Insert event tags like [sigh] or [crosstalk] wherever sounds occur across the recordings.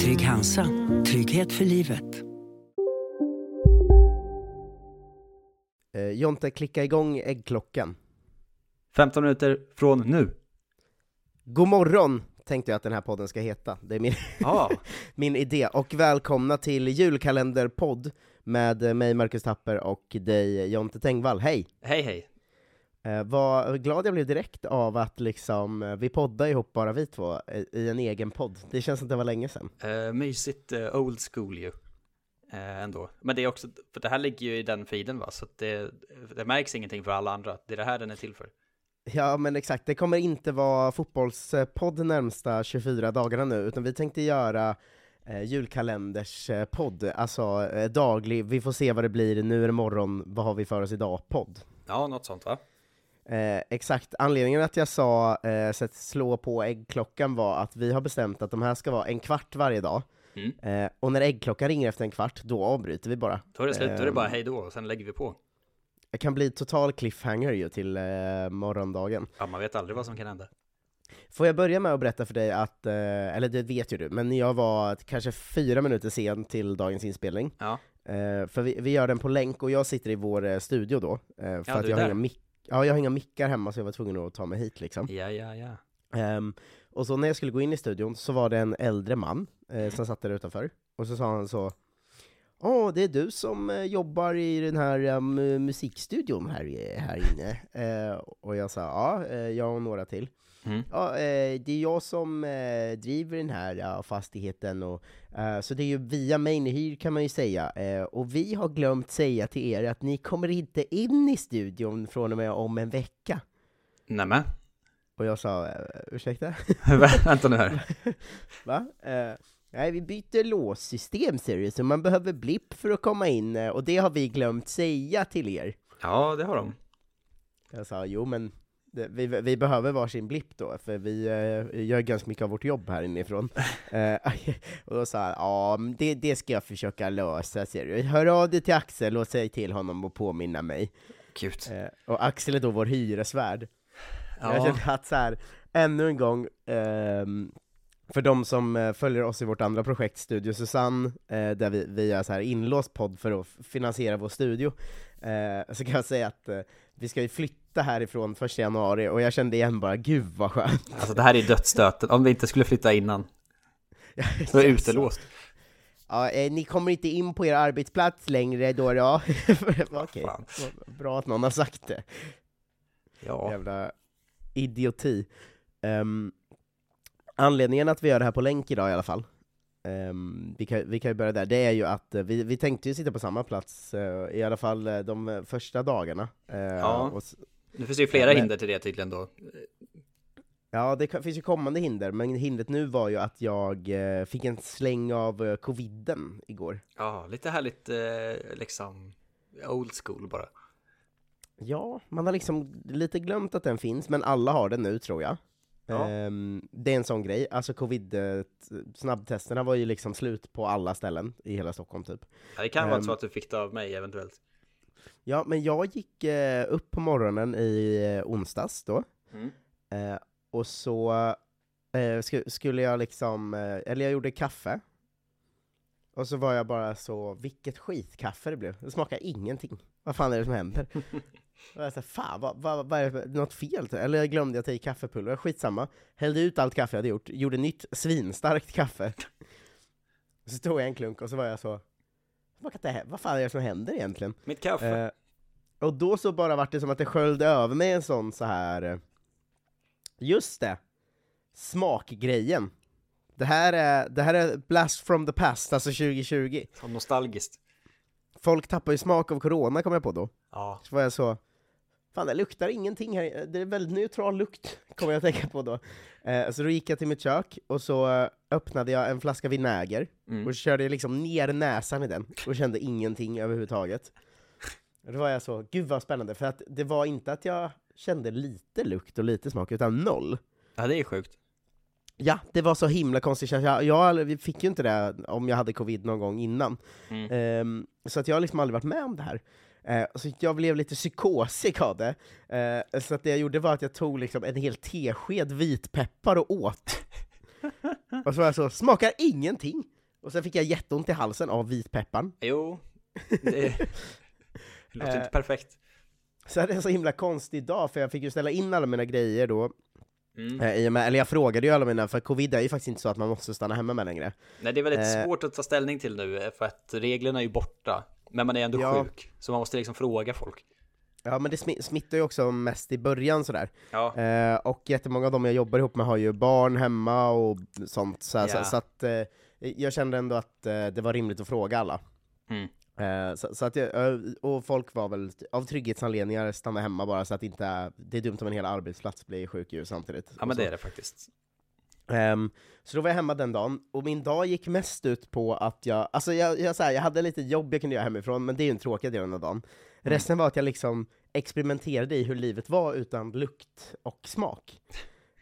Trygg Hansa. Trygghet för livet. Eh, Jonte, klicka igång äggklockan. 15 minuter från nu. God morgon tänkte jag att den här podden ska heta. Det är min, Ja, [laughs] min idé. Och välkomna till julkalenderpodd med mig, Marcus Tapper, och dig, Jonte Tengvall. Hej! hej hej. Eh, vad glad jag blev direkt av att liksom, eh, vi poddar ihop bara vi två eh, i en egen podd. Det känns som det var länge sedan. Uh, mysigt eh, old school ju. Eh, ändå. Men det är också, för det här ligger ju i den feeden va, så det, det märks ingenting för alla andra. Det är det här den är till för. Ja men exakt, det kommer inte vara fotbollspodd närmsta 24 dagarna nu, utan vi tänkte göra eh, julkalenderspodd, alltså eh, daglig, vi får se vad det blir, nu är det morgon, vad har vi för oss idag-podd. Ja, något sånt va? Eh, exakt, anledningen att jag sa eh, sätt slå på äggklockan var att vi har bestämt att de här ska vara en kvart varje dag, Mm. eh, och när äggklockan ringer efter en kvart, då avbryter vi bara. Då är det slut, då är det bara hej då och sen lägger vi på. Det kan bli total cliffhanger ju till eh, morgondagen. Ja, man vet aldrig vad som kan hända. Får jag börja med att berätta för dig att, eh, eller det vet ju du, men jag var kanske fyra minuter sen till dagens inspelning. Ja. Eh, för vi, vi gör den på länk, och jag sitter i vår eh, studio då, eh, för Ja, att jag har, inga mick- ja, jag har inga mickar hemma, så jag var tvungen att ta mig hit liksom. Ja, ja, ja. Ehm, och så när jag skulle gå in i studion så var det en äldre man eh, som satt där utanför, och så sa han så Åh, det är du som eh, jobbar i den här mu- musikstudion här, här inne? Eh, och jag sa ja, eh, jag och några till. Mm. Ja, eh, det är jag som eh, driver den här ja, fastigheten, och, eh, så det är ju via Mainhyr kan man ju säga. Eh, och vi har glömt säga till er att ni kommer inte in i studion från och med om en vecka. Nämen, Och jag sa, eh, ursäkta? [laughs] vänta nu här. [laughs] Va? Eh, nej, vi byter låssystem ser du, så man behöver blipp för att komma in, eh, och det har vi glömt säga till er. Ja, det har de. Jag sa, jo men vi, vi behöver varsin blipp då, för vi eh, gör ganska mycket av vårt jobb här inifrån. [laughs] Eh, [laughs] och då sa han, ja det, det ska jag försöka lösa, ser du. Hör av dig till Axel och säg till honom att påminna mig. Gud. Eh, och Axel är då vår hyresvärd. Jag Ja, känner att så här, ännu en gång, ehm, för de som eh, följer oss i vårt andra projekt, Studio Susanne, eh, där vi, vi gör så här inlåst podd för att finansiera vår studio, eh, så kan jag säga att vi ska ju flytta härifrån första januari, och jag kände igen bara, gud vad skönt! alltså det här är dödsstöten. Om vi inte skulle flytta innan, [laughs] då är utelåst. Ja, eh, ni kommer inte in på er arbetsplats längre då då? [laughs] Okej, Fan. bra att någon har sagt det. Ja, Jävla idioti. Ehm, anledningen att vi gör det här på länk idag i alla fall, ehm, vi, kan, vi kan ju börja där, det är ju att eh, vi, vi tänkte ju sitta på samma plats, eh, i alla fall eh, de första dagarna. Ja. och, nu finns det ju flera Men- hinder till det tydligen då. ja, det finns ju kommande hinder, men hindret nu var ju att jag eh, fick en släng av eh, coviden igår. Ja, lite härligt eh, liksom old school bara. Ja, man har liksom lite glömt att den finns, men alla har den nu tror jag. Ja. Ehm, det är en sån grej, alltså covid, snabbtesterna var ju liksom slut på alla ställen i hela Stockholm typ. Ja, det kan vara Ehm. så att du fick det av mig eventuellt. Ja, men jag gick eh, upp på morgonen i eh, onsdags då, Mm. eh, och så eh, sk- skulle jag liksom, eh, eller jag gjorde kaffe, och så var jag bara så, vilket skitkaffe det blev, det smakar ingenting. Vad fan är det som händer? [laughs] Och jag sa, fan, vad, vad, vad är det något fel? Eller jag glömde jag ta i kaffepulver, skitsamma. Hällde ut allt kaffe jag hade gjort, gjorde nytt svinstarkt kaffe. [laughs] Så tog jag en klunk och så var jag så, vad, kan det, här- vad fan är det som händer egentligen? Mitt kaffe. Eh, och då så bara vart det som att det sköljde över mig en sån så här. eh, just det, smakgrejen. Det här är, det här är blast from the past, alltså 2020. Så nostalgiskt. Folk tappar ju smak av corona kom jag på då. Ja. Så var jag så, fan det luktar ingenting här, det är väldigt neutral lukt, [laughs] kommer jag att tänka på då. Eh, så då gick jag till mitt kök, och så eh, öppnade jag en flaska vinäger, Mm. och körde liksom ner näsan i den, och kände ingenting överhuvudtaget. Och då var jag så, gud vad spännande, för att det var inte att jag kände lite lukt och lite smak, utan noll. ja, det är sjukt. Ja, det var så himla konstigt, jag, jag fick ju inte det om jag hade covid någon gång innan. Mm. Ehm, så att jag har liksom aldrig varit med om det här. Eh, så jag blev lite psykosig av det. Eh, så att det jag gjorde var att jag tog liksom en hel tesked vitpeppar och åt. [laughs] och så var jag så, smakar ingenting! Och sen fick jag jätteont i halsen av vitpepparn. Jo, det [laughs] låter Eh. inte perfekt. Så det är en så himla konstig dag, för jag fick ju ställa in alla mina grejer då. Mm. Eh, med, eller jag frågade ju alla mina, för covid är ju faktiskt inte så att man måste stanna hemma med längre. Nej, det är väldigt Eh. svårt att ta ställning till nu, eh, för att reglerna är ju borta. Men man är ändå Ja. sjuk, så man måste liksom fråga folk. Ja men det smi- smittar ju också mest i början sådär. Ja, Eh, och jättemånga av dem jag jobbar ihop med har ju barn hemma och sånt, så, Ja. så, så att eh, jag kände ändå att eh, det var rimligt att fråga alla. Mm. Eh, så, så att jag, eh, och folk var väl av trygghetsanledningar stanna hemma bara så att inte, det är dumt om en hel arbetsplats blir sjuk ju samtidigt. ja men det är det faktiskt. Ehm, så då var jag hemma den dagen, och min dag gick mest ut på att jag, alltså jag, jag, så här, jag hade lite jobb jag kunde göra hemifrån, men det är ju en tråkig del av dagen. Resten var att jag liksom experimenterade i hur livet var utan lukt och smak.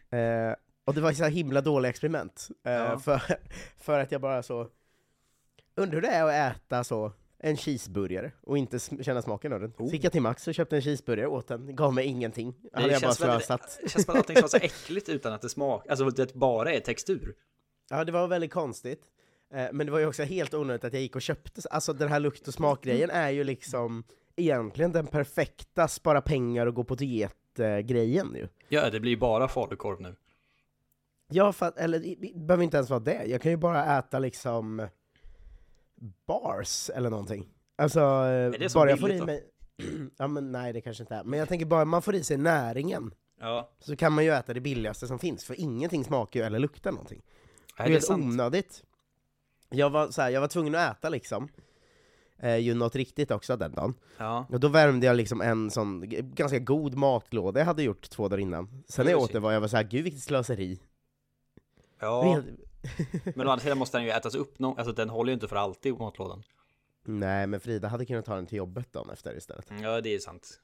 Eh, och det var så himla dåliga experiment, eh, Ja. för, för att jag bara så, undrar hur det är att äta så en cheeseburgare och inte sm- känna smaken av den. Så gick jag till Max och köpte en cheeseburgare, åt den, gav mig ingenting. Det hade jag bara slösat. Det känns som att allting vara så äckligt utan att det smakar, alltså det bara är textur. Ja, det var väldigt konstigt. Eh, Men det var ju också helt onödigt att jag gick och köpte, alltså den här lukt och smakgrejen är ju liksom egentligen den perfekta spara pengar och gå på diet-grejen ju. Ja, det blir ju bara falukorv nu. Ja, för eller det behöver inte ens vara det, jag kan ju bara äta liksom bars eller någonting. Alltså, är det så bara jag får i då? mig... [clears throat] ja men nej det kanske inte är, men jag tänker bara man får i sig näringen, Ja, så kan man ju äta det billigaste som finns, för ingenting smakar ju eller luktar någonting. Nej, Det är helt sant. onödigt. Jag var, så här, jag var tvungen att äta liksom, eh, ju något riktigt också den dagen. Ja, Och då värmde jag liksom en sån ganska god matlåda jag hade gjort två dagar innan. Sen när jag åt det var jag var såhär, gud vilket slöseri. ja. Men å andra sidan måste den ju ätas upp någon, alltså den håller ju inte för alltid i matlådan. Nej, men Frida hade kunnat ta den till jobbet dagen efter istället. Ja, det är sant.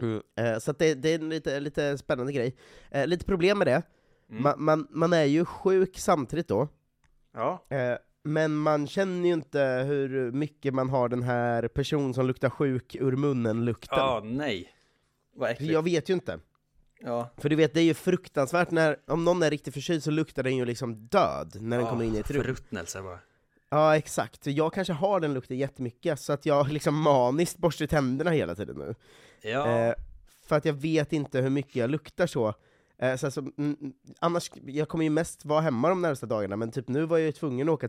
Mm. Eh, så det, det är en lite, lite spännande grej. Eh, lite problem med det, Mm. man, man, man är ju sjuk samtidigt då, Ja, eh, men man känner ju inte hur mycket man har den här person som luktar sjuk ur munnen-lukten. ja nej. För äckligt. jag vet ju inte. Ja, För du vet, det är ju fruktansvärt när, om någon är riktigt förkyld så luktar den ju liksom död när den Ja, kommer in i ett rum. Förruttnelse bara. Ja, exakt. Så Jag kanske har den lukten jättemycket, så att jag liksom maniskt borstar tänderna hela tiden nu. Ja, Eh, för att jag vet inte hur mycket jag luktar så. Eh, så alltså, annars, jag kommer ju mest vara hemma de närmsta dagarna, men typ nu var jag ju tvungen att åka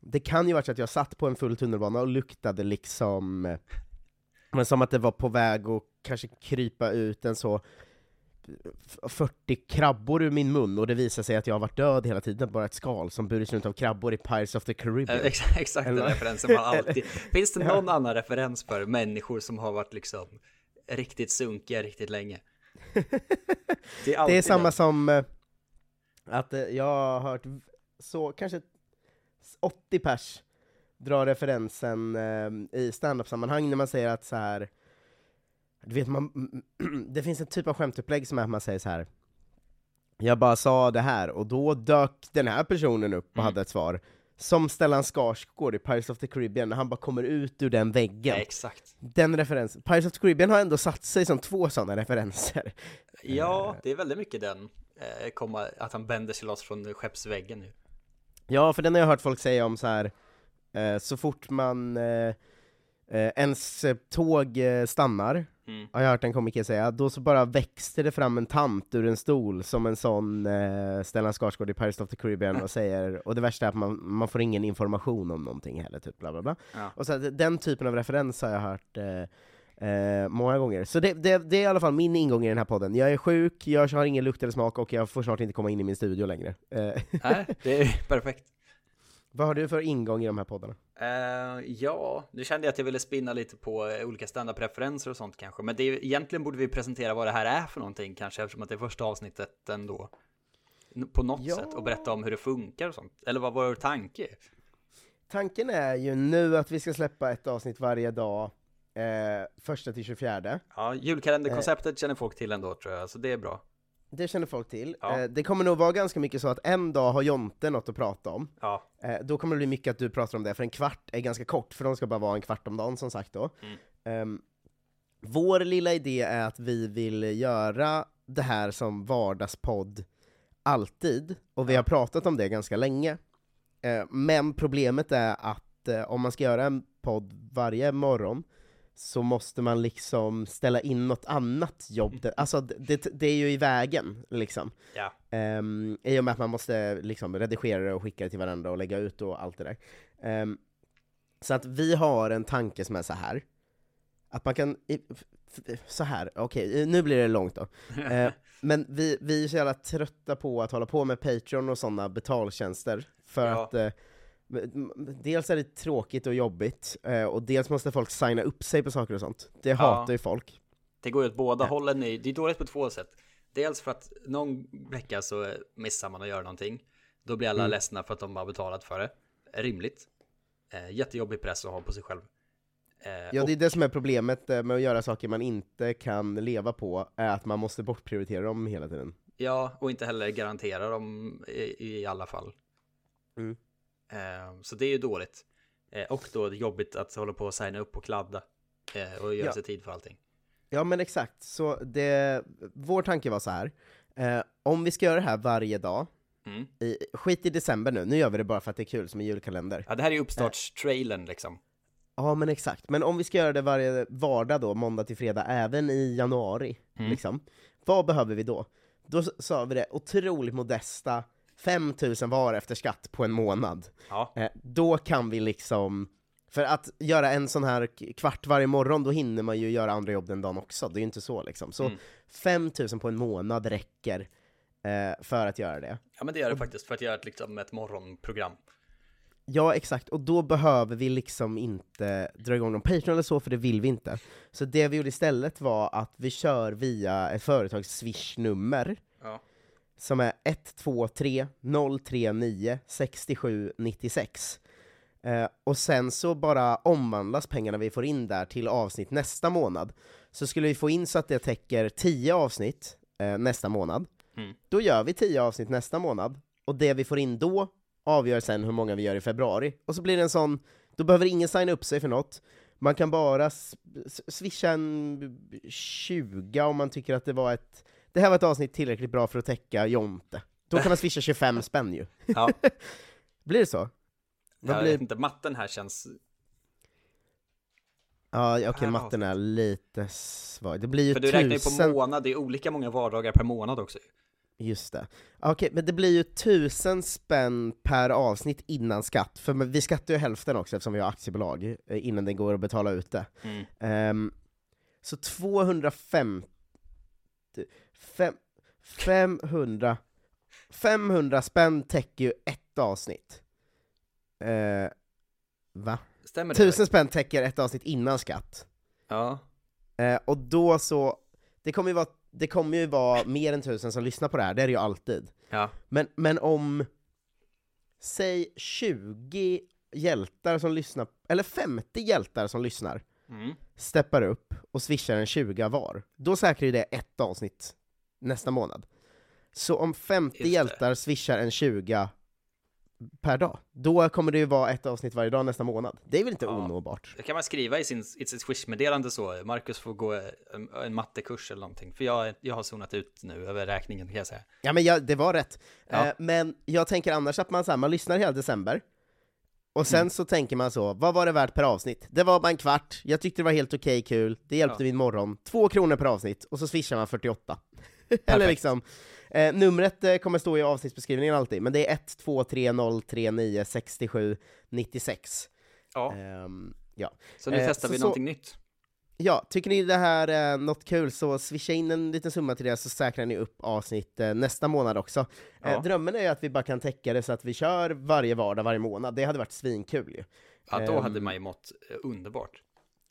Det kan ju varit så att jag satt på en full tunnelbana och luktade liksom, eh, men som att det var på väg att kanske krypa ut en så f- 40 krabbor ur min mun och det visar sig att jag har varit död hela tiden, bara ett skal som burits runt av krabbor i Pirates of the Caribbean. Eh, Exakt, [laughs] exakt den Eller referensen man alltid... [laughs] Finns det någon annan referens för människor som har varit liksom riktigt sunkiga riktigt länge? [laughs] Det är, Det är samma den. som eh, att jag har hört så kanske 80 pers dra referensen eh, i standup-sammanhang när man säger att så här. Du vet, man, [clears throat] det finns en typ av skämtupplägg som är att man säger så här. Jag bara sa det här, och då dök den här personen upp och Mm. hade ett svar. Som Stellan Skarsgård i Pirates of the Caribbean, när han bara kommer ut ur den väggen. Ja, exakt. Den referensen. Pirates of the Caribbean har ändå satt sig som två sådana referenser. Ja, det är väldigt mycket den. Eh, komma, att han bänder sig loss från skeppsväggen nu. Ja, för den har jag hört folk säga om så här. Eh, så fort man eh, eh, ens tåg stannar, Mm. har jag hört en komiker säga, då så bara växer det fram en tant ur en stol som en sån eh, Stellan Skarsgård i Pirates of the Caribbean och säger, och det värsta är att man, man får ingen information om någonting heller, typ bla bla bla. Ja. Och så att den typen av referens har jag hört eh, eh, många gånger. Så det, det, det är i alla fall min ingång i den här podden. Jag är sjuk, jag har ingen lukt eller smak och jag får snart inte komma in i min studio längre. Eh, [laughs] Nej, det är perfekt. vad har du för ingång i de här poddarna? Eh, ja, nu kände jag att jag ville spinna lite på eh, olika standup-referenser och sånt kanske. Men det är, egentligen borde vi presentera vad det här är för någonting kanske, eftersom att det är första avsnittet ändå. På något Ja. sätt, och berätta om hur det funkar och sånt. Eller vad vår tanke. Tanken är ju nu att vi ska släppa ett avsnitt varje dag, eh, första till 24. Ja, julkalenderkonceptet känner folk till ändå tror jag, så det är bra. Det känner folk till. Ja. Eh, det kommer nog vara ganska mycket så att en dag har Jonte något att prata om. Ja, Eh, då kommer det bli mycket att du pratar om det, för en kvart är ganska kort, för de ska bara vara en kvart om dagen som sagt då. Mm. Ehm, vår lilla idé är att vi vill göra det här som vardagspodd alltid, och vi har pratat om det ganska länge. Eh, men problemet är att eh, om man ska göra en podd varje morgon, så måste man liksom ställa in något annat jobb, där. alltså det, det, är ju i vägen liksom. ja. Um, I och med att man måste liksom redigera det och skicka det till varandra och lägga ut och allt det där. Ehm, så att vi har en tanke som är så här att man kan, så här, okej, nu blir det långt då. [laughs] Eh, men vi, vi är så jävla trötta på att hålla på med Patreon och sådana betaltjänster, för Ja. att eh, dels är det tråkigt och jobbigt, eh, och dels måste folk signa upp sig på saker och sånt. Det hatar ju folk. Det går ju åt båda Ja. hållen, i- det är dåligt på två sätt. Dels för att någon vecka så missar man att göra någonting. Då blir alla Mm. ledsna för att de har betalat för det. Rimligt. Eh, jättejobbig press att ha på sig själv. Eh, Ja, och- det är det som är problemet eh, med att göra saker man inte kan leva på, är att man måste bortprioritera dem hela tiden. Ja, och inte heller garantera dem i, i alla fall. Mm. Eh, så det är ju dåligt. Eh, och då jobbigt att hålla på och signa upp och kladda. Eh, och göra Ja. sig tid för allting. Ja men exakt, så det, vår tanke var så här. Eh, om vi ska göra det här varje dag, Mm. i, skit i december nu, nu gör vi det bara för att det är kul som en julkalender. Ja, det här är uppstartstrailern liksom. Ja men exakt, men om vi ska göra det varje vardag då, måndag till fredag, även i januari, Mm. liksom, vad behöver vi då? Då sa vi det otroligt modesta 5000 var efter skatt på en månad. Ja, Eh, då kan vi liksom, för att göra en sån här kvart varje morgon, då hinner man ju göra andra jobb den dagen också, det är ju inte så liksom. Så Mm. 5000 på en månad räcker eh, för att göra det. ja men det gör det faktiskt för att göra ett, liksom, ett morgonprogram. Ja, exakt, och då behöver vi liksom inte dra igång någon Patreon eller så, för det vill vi inte. Så det vi gjorde istället var att vi kör via ett företags swish-nummer, Ja. Som är 123 039 67 96. Eh, och sen så bara omvandlas pengarna vi får in där till avsnitt nästa månad. Så skulle vi få in så att det täcker 10 avsnitt eh, nästa månad, Mm. då gör vi 10 avsnitt nästa månad, och det vi får in då avgör sen hur många vi gör i februari. Och så blir det en sån, då behöver ingen signa upp sig för något, man kan bara swisha en 20 om man tycker att det var ett det här var ett avsnitt tillräckligt bra för att täcka Jonte. Då kan man swisha 25 [laughs] spänn ju. Ja, [laughs] Blir det så? Vad jag blir- vet inte, matten här känns... Ja, okej, Per matten är lite svag. Det blir ju För du räknar ju tusen... på månad, det är olika många vardagar per månad också. Just det. Okej, men det blir ju tusen spänn per avsnitt innan skatt, för vi skattar ju hälften också eftersom vi har aktiebolag, eh, innan det går att betala ut det. Mm. Ehm, så 250 fem, 500, 500 spänn täcker ju ett avsnitt. Eh, va? Stämmer det? Tusen spänn täcker ett avsnitt innan skatt. Ja. Eh, och då så, det kommer ju vara, det kommer ju vara mer än tusen som lyssnar på det här, det är det ju alltid. Ja. Men, men om, säg 20 hjältar som lyssnar, eller 50 hjältar som lyssnar, Mm. steppar upp och swishar en 20 var, då säkrar ju det ett avsnitt nästa månad. Så om 50 Just det. hjältar swishar en 20 per dag, då kommer det ju vara ett avsnitt varje dag nästa månad. Det är väl inte Ja. onåbart? Det kan man skriva i sin, i sitt Swish-meddelande så, Marcus får gå en, en mattekurs eller någonting. För jag, jag har zonat ut nu över räkningen kan jag säga. Ja men jag, det var rätt. Ja. Eh, men jag tänker annars att man, så här, man lyssnar hela december, och sen Mm. så tänker man så, vad var det värt per avsnitt? Det var bara en kvart, jag tyckte det var helt okej kul, det hjälpte Ja. min morgon, två kronor per avsnitt, och så swishar man 48. Eller liksom, eh, numret eh, kommer stå i avsnittsbeskrivningen alltid, men det är 1, 2, 3, 0, 3, 9, 67, 96. Ja, Ehm, ja. så nu eh, testar så- vi så- någonting nytt. Ja, tycker ni det här är något kul så swisha in en liten summa till det så säkrar ni upp avsnitt eh, nästa månad också. Ja. Eh, drömmen är ju att vi bara kan täcka det så att vi kör varje vardag, varje månad. Det hade varit svinkul ju. Ja, då Ehm. hade man ju mått eh, underbart.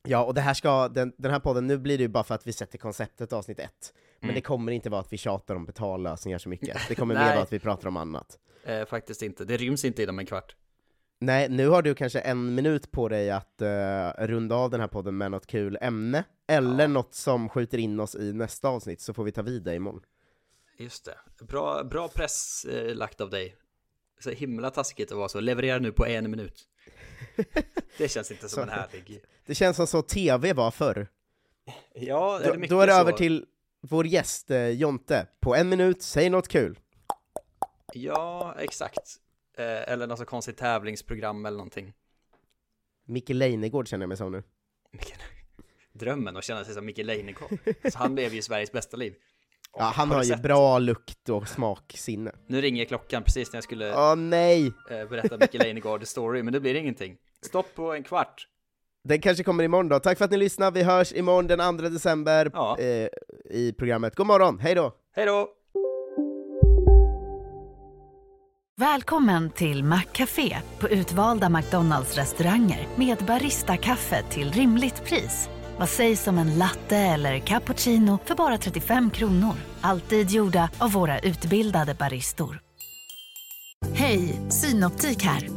Ja, och det här ska, den, den här podden, nu blir det ju bara för att vi sätter konceptet avsnitt ett. Men Mm. det kommer inte vara att vi tjatar om betallösningar så mycket. Det kommer [laughs] mer vara att vi pratar om annat. Eh, faktiskt inte, det ryms inte inom en kvart. Nej, nu har du kanske en minut på dig att eh, runda av den här podden med något kul ämne, eller Ja. något som skjuter in oss i nästa avsnitt, så får vi ta vid det imorgon. Just det. Bra, bra press eh, lagt av dig. Så himla taskigt att vara så. Leverera nu på en minut. [laughs] Det känns inte som Så- en härlig... [laughs] Det känns som så tv var förr. Ja, Då, eller mycket då är det så. över till vår gäst eh, Jonte. På en minut, säg något kul. Ja, exakt. Eh, eller något så konstigt tävlingsprogram eller någonting. Micke Leijnegård känner jag mig som nu. Drömmen att känna sig som Micke Leijnegård. Så han lever ju Sveriges bästa liv. Ja, han har, du ju sett? bra lukt och smaksinne. Nu ringer klockan precis när jag skulle Åh nej! eh, berätta Micke Leijnegård story, men det blir ingenting. Stopp på en kvart. Den kanske kommer imorgon då. Tack för att ni lyssnade, vi hörs imorgon den 2 december Ja. eh, i programmet. God morgon, hej då! Hej då! Välkommen till Maccafé på utvalda McDonalds restauranger med Baristakaffe till rimligt pris. Vad sägs om en latte eller cappuccino för bara 35 kronor? Alltid gjorda av våra utbildade baristor. Hej, Synoptik här.